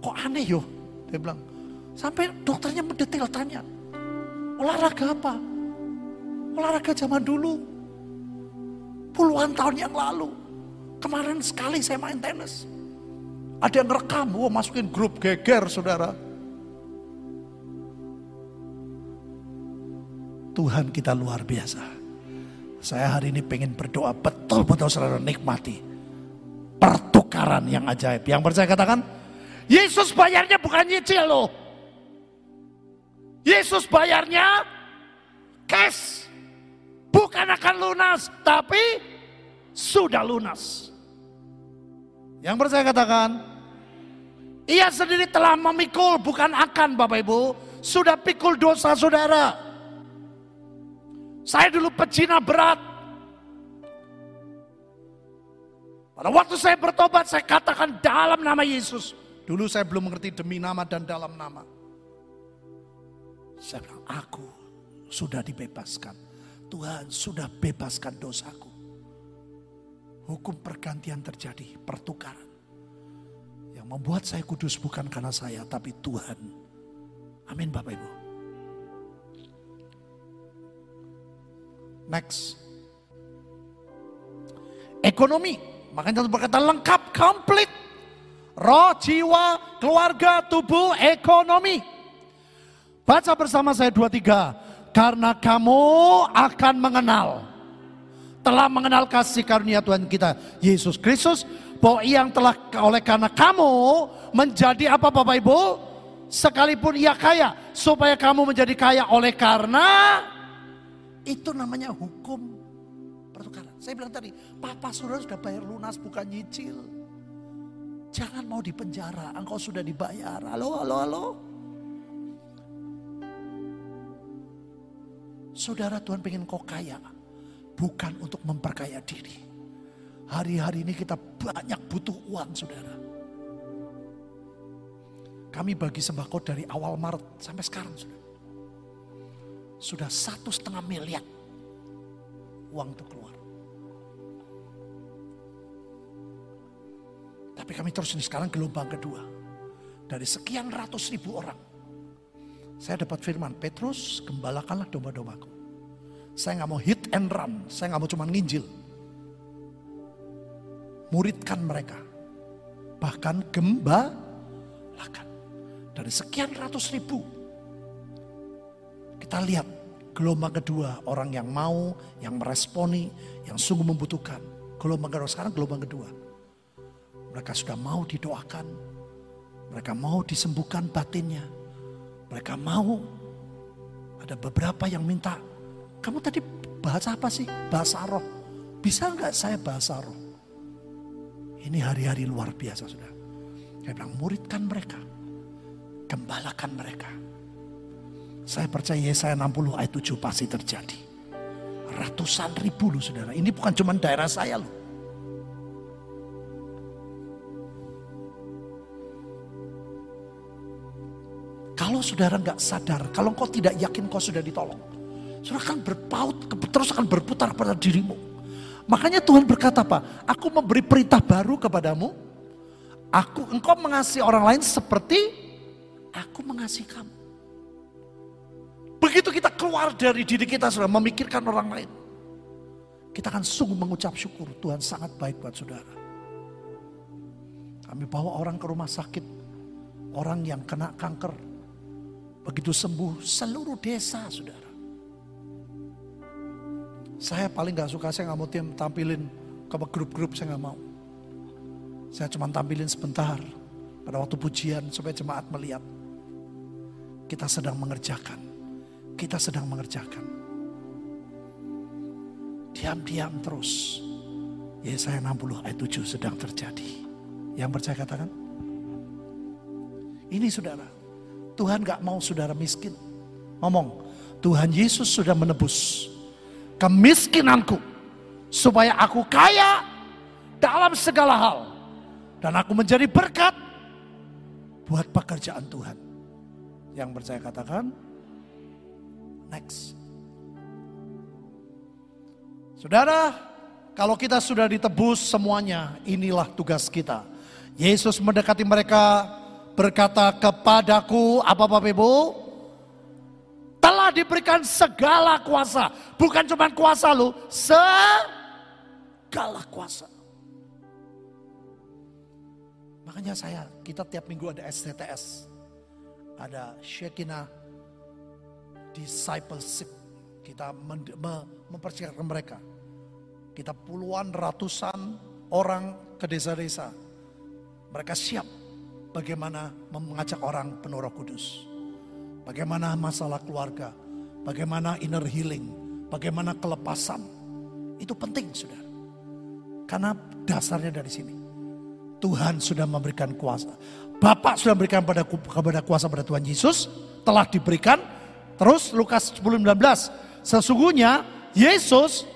Speaker 1: Kok aneh yo? Dia bilang. Sampai dokternya mendetail tanya. Olahraga apa? Olahraga zaman dulu. Puluhan tahun yang lalu. Kemarin sekali saya main tenis. Ada yang rekam, oh, masukin grup geger saudara Tuhan kita luar biasa. Saya hari ini pengen berdoa betul-betul saudara nikmati. Pertukaran yang ajaib. Yang percaya katakan, Yesus bayarnya bukan nyicil loh. Yesus bayarnya cash. Bukan akan lunas, tapi sudah lunas. Yang percaya katakan, ia sendiri telah memikul, bukan akan Bapak Ibu. Sudah pikul dosa saudara. Saya dulu pecina berat. Pada waktu saya bertobat, saya katakan dalam nama Yesus. Dulu saya belum mengerti demi nama dan dalam nama. Saya bilang, aku sudah dibebaskan. Tuhan sudah bebaskan dosaku. Hukum pergantian terjadi, pertukaran. Yang membuat saya kudus bukan karena saya, tapi Tuhan. Amin Bapak Ibu. Next. Ekonomi. Makanya berkata lengkap, komplit. Roh, jiwa, keluarga, tubuh, ekonomi. Baca bersama saya dua tiga. Karena kamu akan mengenal. Telah mengenal kasih karunia Tuhan kita. Yesus Kristus. Bahwa yang telah oleh karena kamu menjadi apa Bapak Ibu? Sekalipun ia kaya. Supaya kamu menjadi kaya oleh karena itu namanya hukum pertukaran. Saya bilang tadi, papa saudara sudah bayar lunas bukan nyicil. Jangan mau di penjara, engkau sudah dibayar. Halo, halo, halo. Saudara Tuhan pengen kau kaya. Bukan untuk memperkaya diri. Hari-hari ini kita banyak butuh uang saudara. Kami bagi sembako dari awal Maret sampai sekarang saudara sudah satu setengah miliar uang itu keluar. Tapi kami terus ini sekarang gelombang kedua. Dari sekian ratus ribu orang. Saya dapat firman, Petrus gembalakanlah domba-dombaku. Saya nggak mau hit and run, saya nggak mau cuma nginjil. Muridkan mereka. Bahkan gembalakan. Dari sekian ratus ribu kita lihat gelombang kedua orang yang mau, yang meresponi, yang sungguh membutuhkan. Gelombang kedua sekarang gelombang kedua. Mereka sudah mau didoakan. Mereka mau disembuhkan batinnya. Mereka mau. Ada beberapa yang minta. Kamu tadi bahasa apa sih? Bahasa roh. Bisa nggak saya bahasa roh? Ini hari-hari luar biasa sudah. Saya bilang muridkan mereka. Gembalakan mereka saya percaya Yesaya 60 ayat 7 pasti terjadi. Ratusan ribu loh saudara. Ini bukan cuma daerah saya loh. Kalau saudara nggak sadar, kalau kau tidak yakin kau sudah ditolong, saudara akan berpaut, terus akan berputar pada dirimu. Makanya Tuhan berkata apa? Aku memberi perintah baru kepadamu. Aku, engkau mengasihi orang lain seperti aku mengasihi kamu. Begitu kita keluar dari diri kita sudah memikirkan orang lain. Kita akan sungguh mengucap syukur Tuhan sangat baik buat saudara. Kami bawa orang ke rumah sakit. Orang yang kena kanker. Begitu sembuh seluruh desa saudara. Saya paling gak suka, saya gak mau tim tampilin ke grup-grup, saya gak mau. Saya cuma tampilin sebentar pada waktu pujian supaya jemaat melihat. Kita sedang mengerjakan kita sedang mengerjakan. Diam-diam terus. Yesaya 60 ayat 7 sedang terjadi. Yang percaya katakan. Ini saudara. Tuhan gak mau saudara miskin. Ngomong. Tuhan Yesus sudah menebus kemiskinanku. Supaya aku kaya dalam segala hal. Dan aku menjadi berkat buat pekerjaan Tuhan. Yang percaya katakan, Next. Saudara, kalau kita sudah ditebus semuanya, inilah tugas kita. Yesus mendekati mereka berkata kepadaku, apa Bapak Ibu? Telah diberikan segala kuasa. Bukan cuma kuasa lu, segala kuasa. Makanya saya, kita tiap minggu ada STTS. Ada Shekinah discipleship. Kita mempersiapkan mereka. Kita puluhan ratusan orang ke desa-desa. Mereka siap bagaimana mengajak orang penuh roh kudus. Bagaimana masalah keluarga. Bagaimana inner healing. Bagaimana kelepasan. Itu penting saudara. Karena dasarnya dari sini. Tuhan sudah memberikan kuasa. Bapak sudah memberikan pada, kepada kuasa pada Tuhan Yesus. Telah diberikan Terus Lukas 10:19, sesungguhnya Yesus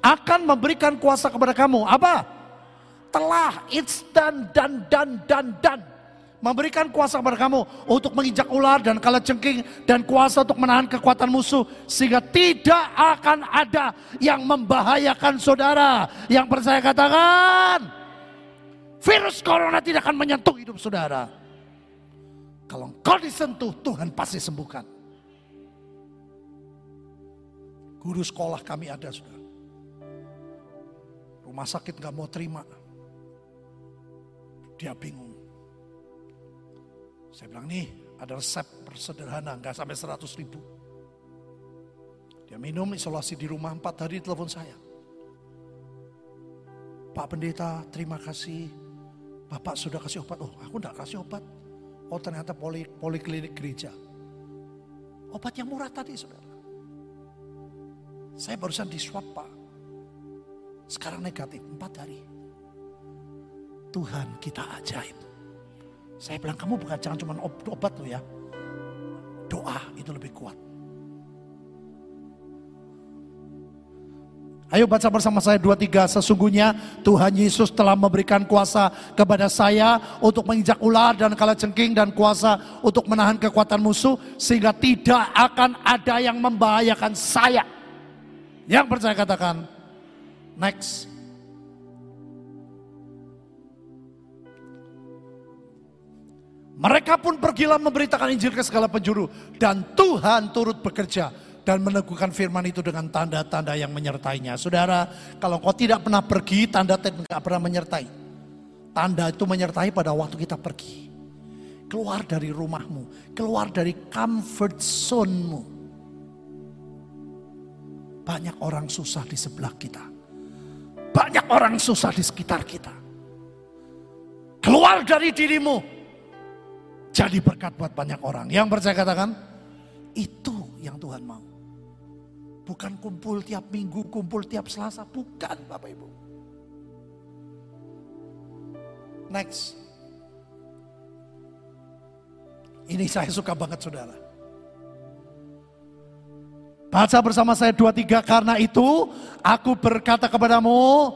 Speaker 1: akan memberikan kuasa kepada kamu. Apa? Telah, it's done, dan, dan, dan, dan. Memberikan kuasa kepada kamu untuk menginjak ular dan kala cengking dan kuasa untuk menahan kekuatan musuh sehingga tidak akan ada yang membahayakan saudara. Yang percaya katakan, virus corona tidak akan menyentuh hidup saudara. Kalau engkau disentuh, Tuhan pasti sembuhkan. Guru sekolah kami ada sudah. Rumah sakit nggak mau terima. Dia bingung. Saya bilang nih ada resep sederhana nggak sampai 100 ribu. Dia minum isolasi di rumah empat hari telepon saya. Pak Pendeta terima kasih. Bapak sudah kasih obat. Oh aku enggak kasih obat. Oh ternyata poli, poliklinik gereja. Obat yang murah tadi saudara. Saya barusan di swab pak. Sekarang negatif, empat hari. Tuhan kita ajaib. Saya bilang kamu bukan jangan cuma obat lo ya. Doa itu lebih kuat. Ayo baca bersama saya dua tiga sesungguhnya Tuhan Yesus telah memberikan kuasa kepada saya untuk menginjak ular dan kala cengking dan kuasa untuk menahan kekuatan musuh sehingga tidak akan ada yang membahayakan saya. Yang percaya katakan, next. Mereka pun pergilah memberitakan Injil ke segala penjuru. Dan Tuhan turut bekerja dan meneguhkan firman itu dengan tanda-tanda yang menyertainya. Saudara, kalau kau tidak pernah pergi, tanda tidak pernah menyertai. Tanda itu menyertai pada waktu kita pergi. Keluar dari rumahmu, keluar dari comfort zone-mu. Banyak orang susah di sebelah kita. Banyak orang susah di sekitar kita. Keluar dari dirimu. Jadi berkat buat banyak orang. Yang percaya katakan, itu yang Tuhan mau. Bukan kumpul tiap minggu, kumpul tiap selasa. Bukan Bapak Ibu. Next. Ini saya suka banget saudara. Baca bersama saya dua tiga karena itu aku berkata kepadamu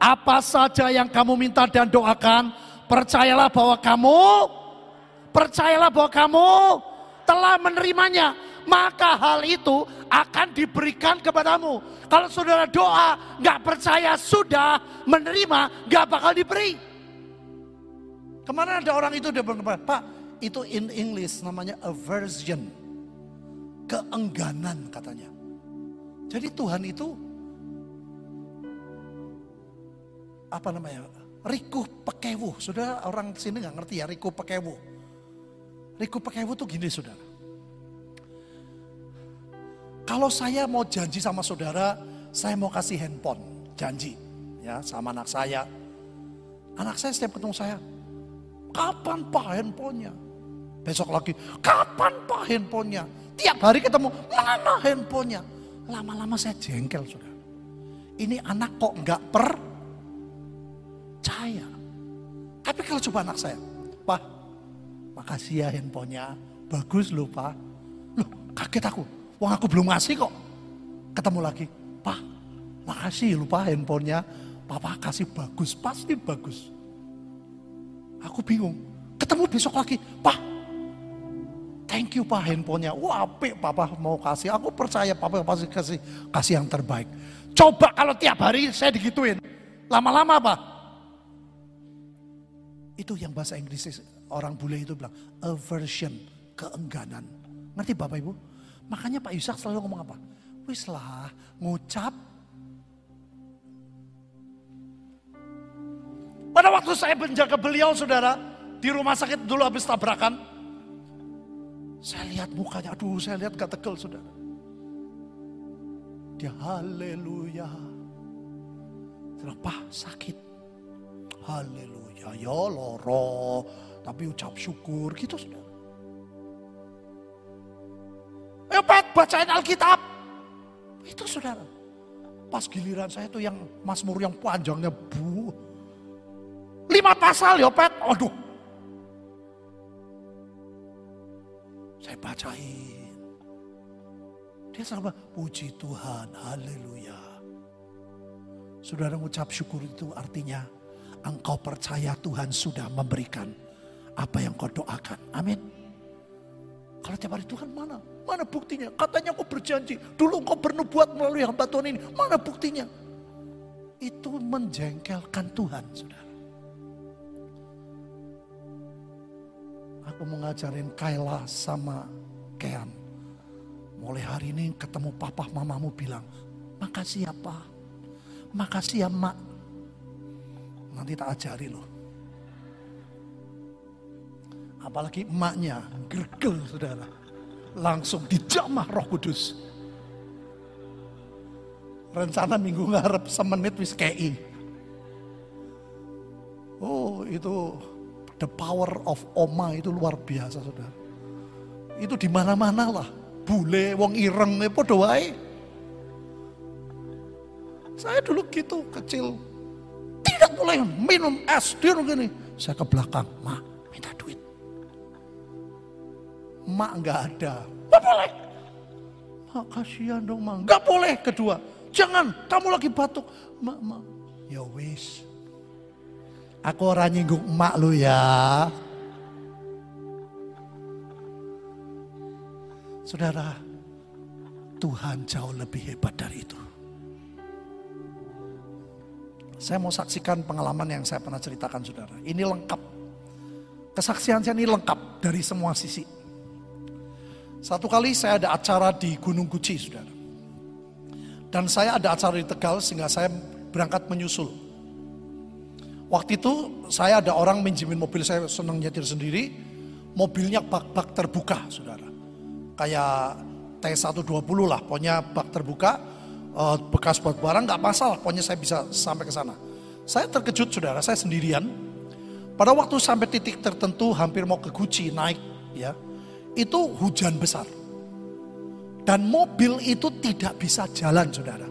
Speaker 1: apa saja yang kamu minta dan doakan percayalah bahwa kamu percayalah bahwa kamu telah menerimanya maka hal itu akan diberikan kepadamu. Kalau saudara doa nggak percaya sudah menerima nggak bakal diberi. Ke mana ada orang itu dia bilang, Pak itu in English namanya aversion. Keengganan katanya. Jadi Tuhan itu apa namanya? Rikuh pekewu. Saudara orang sini nggak ngerti ya rikuh pekewu. Rikuh pekewu tuh gini saudara. Kalau saya mau janji sama saudara, saya mau kasih handphone, janji ya sama anak saya. Anak saya setiap ketemu saya, kapan pak handphonenya? Besok lagi, kapan pak handphonenya? Tiap hari ketemu, mana handphonenya? Lama-lama saya jengkel sudah. Ini anak kok nggak percaya. Tapi kalau coba anak saya, Pak, makasih ya handphonenya, bagus loh Pak. Loh kaget aku, wong aku belum ngasih kok. Ketemu lagi, Pak, makasih lupa handphonenya, Papa kasih bagus, pasti bagus. Aku bingung, ketemu besok lagi, Pak, thank you Pak handphonenya. Wah apik Papa mau kasih, aku percaya Papa pasti kasih kasih yang terbaik. Coba kalau tiap hari saya digituin, lama-lama apa? Itu yang bahasa Inggris orang bule itu bilang aversion, keengganan. Ngerti Bapak Ibu? Makanya Pak Yusak selalu ngomong apa? Wis lah, ngucap. Pada waktu saya menjaga beliau saudara, di rumah sakit dulu habis tabrakan. Saya lihat mukanya, aduh saya lihat gak tegel saudara. Dia haleluya. Terapa sakit. Haleluya, ya loro. Tapi ucap syukur gitu saudara. Ayo bacain Alkitab. Itu saudara. Pas giliran saya tuh yang Mazmur yang panjangnya bu. Lima pasal ya Pat. Aduh. Saya bacain. Dia sama puji Tuhan, haleluya. Saudara mengucap syukur itu artinya engkau percaya Tuhan sudah memberikan apa yang kau doakan. Amin. Kalau tiap hari Tuhan mana? Mana buktinya? Katanya kau berjanji. Dulu kau bernubuat melalui hamba Tuhan ini. Mana buktinya? Itu menjengkelkan Tuhan, saudara. Aku mau ngajarin Kaila sama Kean. Mulai hari ini ketemu papa mamamu bilang, makasih ya pak, makasih ya mak. Nanti tak ajari loh. Apalagi emaknya, gergel saudara. Langsung dijamah roh kudus. Rencana minggu ngarep semenit wis kei. Oh itu the power of oma itu luar biasa saudara. Itu di mana-mana lah. Bule, wong ireng, podo wae. Saya dulu gitu kecil. Tidak boleh minum es. Dia gini. Saya ke belakang. Ma, minta duit. Mak nggak ada. Nggak boleh. Mak kasihan dong mak. Nggak boleh. Kedua. Jangan. Kamu lagi batuk. Mak, mak. Ya wis. Aku orang nyinggung emak lu ya. Saudara, Tuhan jauh lebih hebat dari itu. Saya mau saksikan pengalaman yang saya pernah ceritakan saudara. Ini lengkap. Kesaksian saya ini lengkap dari semua sisi. Satu kali saya ada acara di Gunung Guci saudara. Dan saya ada acara di Tegal sehingga saya berangkat menyusul. Waktu itu saya ada orang minjemin mobil saya senang nyetir sendiri. Mobilnya bak-bak terbuka saudara. Kayak T120 lah, pokoknya bak terbuka, uh, bekas buat barang nggak masalah, pokoknya saya bisa sampai ke sana. Saya terkejut saudara, saya sendirian. Pada waktu sampai titik tertentu hampir mau ke Guci naik ya, itu hujan besar. Dan mobil itu tidak bisa jalan saudara.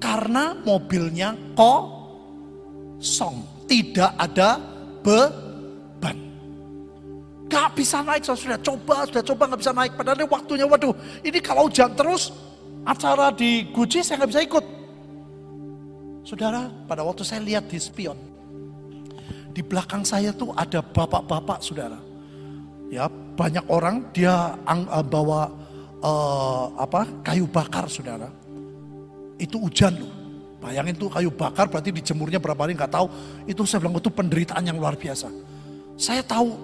Speaker 1: Karena mobilnya kosong, tidak ada beban. Gak bisa naik, sudah coba, sudah coba gak bisa naik. Padahal ini waktunya, waduh, ini kalau hujan terus, acara di Gucci saya nggak bisa ikut. Saudara, pada waktu saya lihat di spion, di belakang saya tuh ada bapak-bapak saudara. Ya, banyak orang dia ang, uh, bawa uh, apa kayu bakar saudara. Itu hujan loh. Bayangin tuh kayu bakar berarti dijemurnya berapa hari nggak tahu. Itu saya bilang itu penderitaan yang luar biasa. Saya tahu,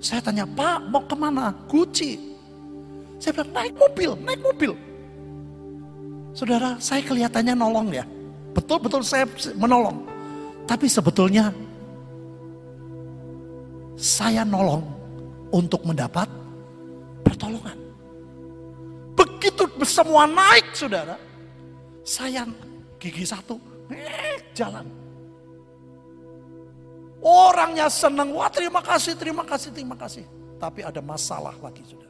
Speaker 1: saya tanya Pak mau ke mana? Gucci. Saya bilang naik mobil, naik mobil. Saudara, saya kelihatannya nolong ya. Betul-betul saya menolong. Tapi sebetulnya saya nolong untuk mendapat pertolongan. Begitu semua naik saudara, saya gigi satu, eh, jalan. Orangnya senang, wah terima kasih, terima kasih, terima kasih. Tapi ada masalah lagi sudah.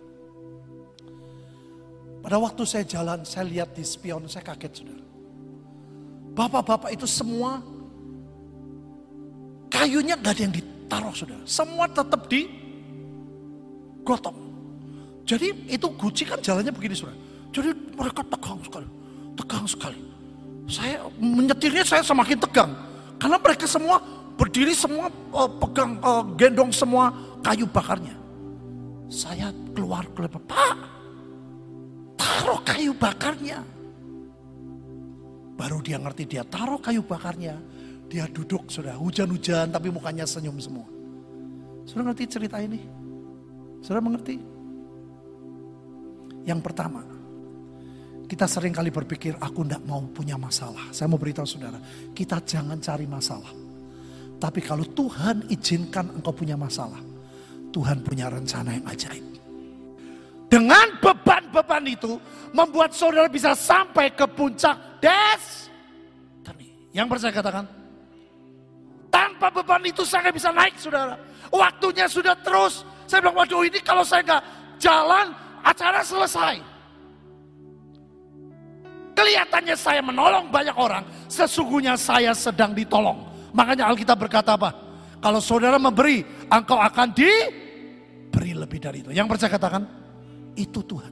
Speaker 1: Pada waktu saya jalan, saya lihat di spion, saya kaget saudara. Bapak-bapak itu semua kayunya gak ada yang ditaruh saudara. Semua tetap di gotong. Jadi itu Gucci kan jalannya begini saudara. Jadi mereka tegang sekali, tegang sekali. Saya menyetirnya saya semakin tegang. Karena mereka semua berdiri semua uh, pegang uh, gendong semua kayu bakarnya. Saya keluar keluar, Pak, taruh kayu bakarnya. Baru dia ngerti dia taruh kayu bakarnya. Dia duduk sudah hujan-hujan tapi mukanya senyum semua. Sudah ngerti cerita ini? Sudah mengerti? Yang pertama, kita sering kali berpikir, aku tidak mau punya masalah. Saya mau beritahu saudara, kita jangan cari masalah. Tapi kalau Tuhan izinkan engkau punya masalah, Tuhan punya rencana yang ajaib. Dengan beban-beban itu, membuat saudara bisa sampai ke puncak des. Yang percaya katakan, tanpa beban itu saya nggak bisa naik saudara. Waktunya sudah terus. Saya bilang, waduh ini kalau saya nggak jalan, acara selesai. Kelihatannya saya menolong banyak orang, sesungguhnya saya sedang ditolong. Makanya Alkitab berkata apa? Kalau saudara memberi, engkau akan diberi lebih dari itu. Yang percaya katakan, itu Tuhan.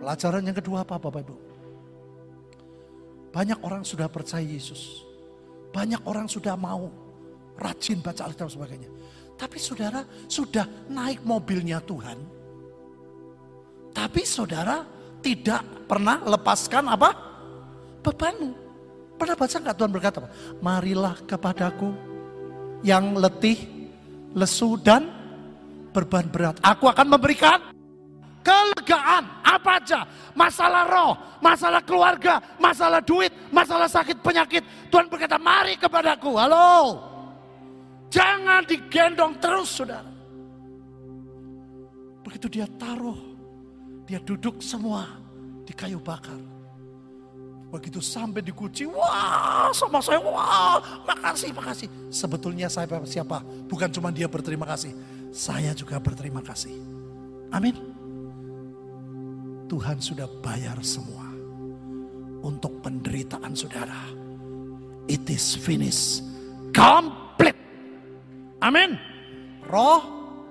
Speaker 1: Pelajaran yang kedua apa Bapak Ibu? Banyak orang sudah percaya Yesus. Banyak orang sudah mau rajin baca Alkitab sebagainya. Tapi saudara sudah naik mobilnya Tuhan. Tapi saudara tidak pernah lepaskan apa? Bebanmu. Pernah baca nggak Tuhan berkata? Marilah kepadaku yang letih, lesu dan berban berat. Aku akan memberikan kelegaan apa aja. Masalah roh, masalah keluarga, masalah duit, masalah sakit penyakit. Tuhan berkata mari kepadaku. Halo. Jangan digendong terus saudara. Begitu dia taruh dia duduk semua di kayu bakar. Begitu sampai di kunci, wah sama saya, wah makasih, makasih. Sebetulnya saya siapa? Bukan cuma dia berterima kasih, saya juga berterima kasih. Amin. Tuhan sudah bayar semua untuk penderitaan saudara. It is finished. Complete. Amin. Roh,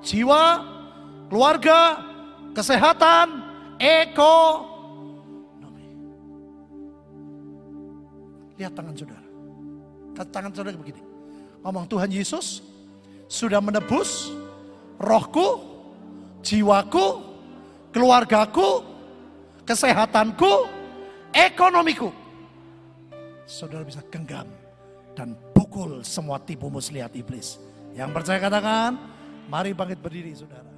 Speaker 1: jiwa, keluarga, kesehatan, ekonomi. Lihat tangan saudara. Tangan saudara begini. Ngomong Tuhan Yesus sudah menebus rohku, jiwaku, keluargaku, kesehatanku, ekonomiku. Saudara bisa genggam dan pukul semua tipu muslihat iblis. Yang percaya katakan, mari bangkit berdiri saudara.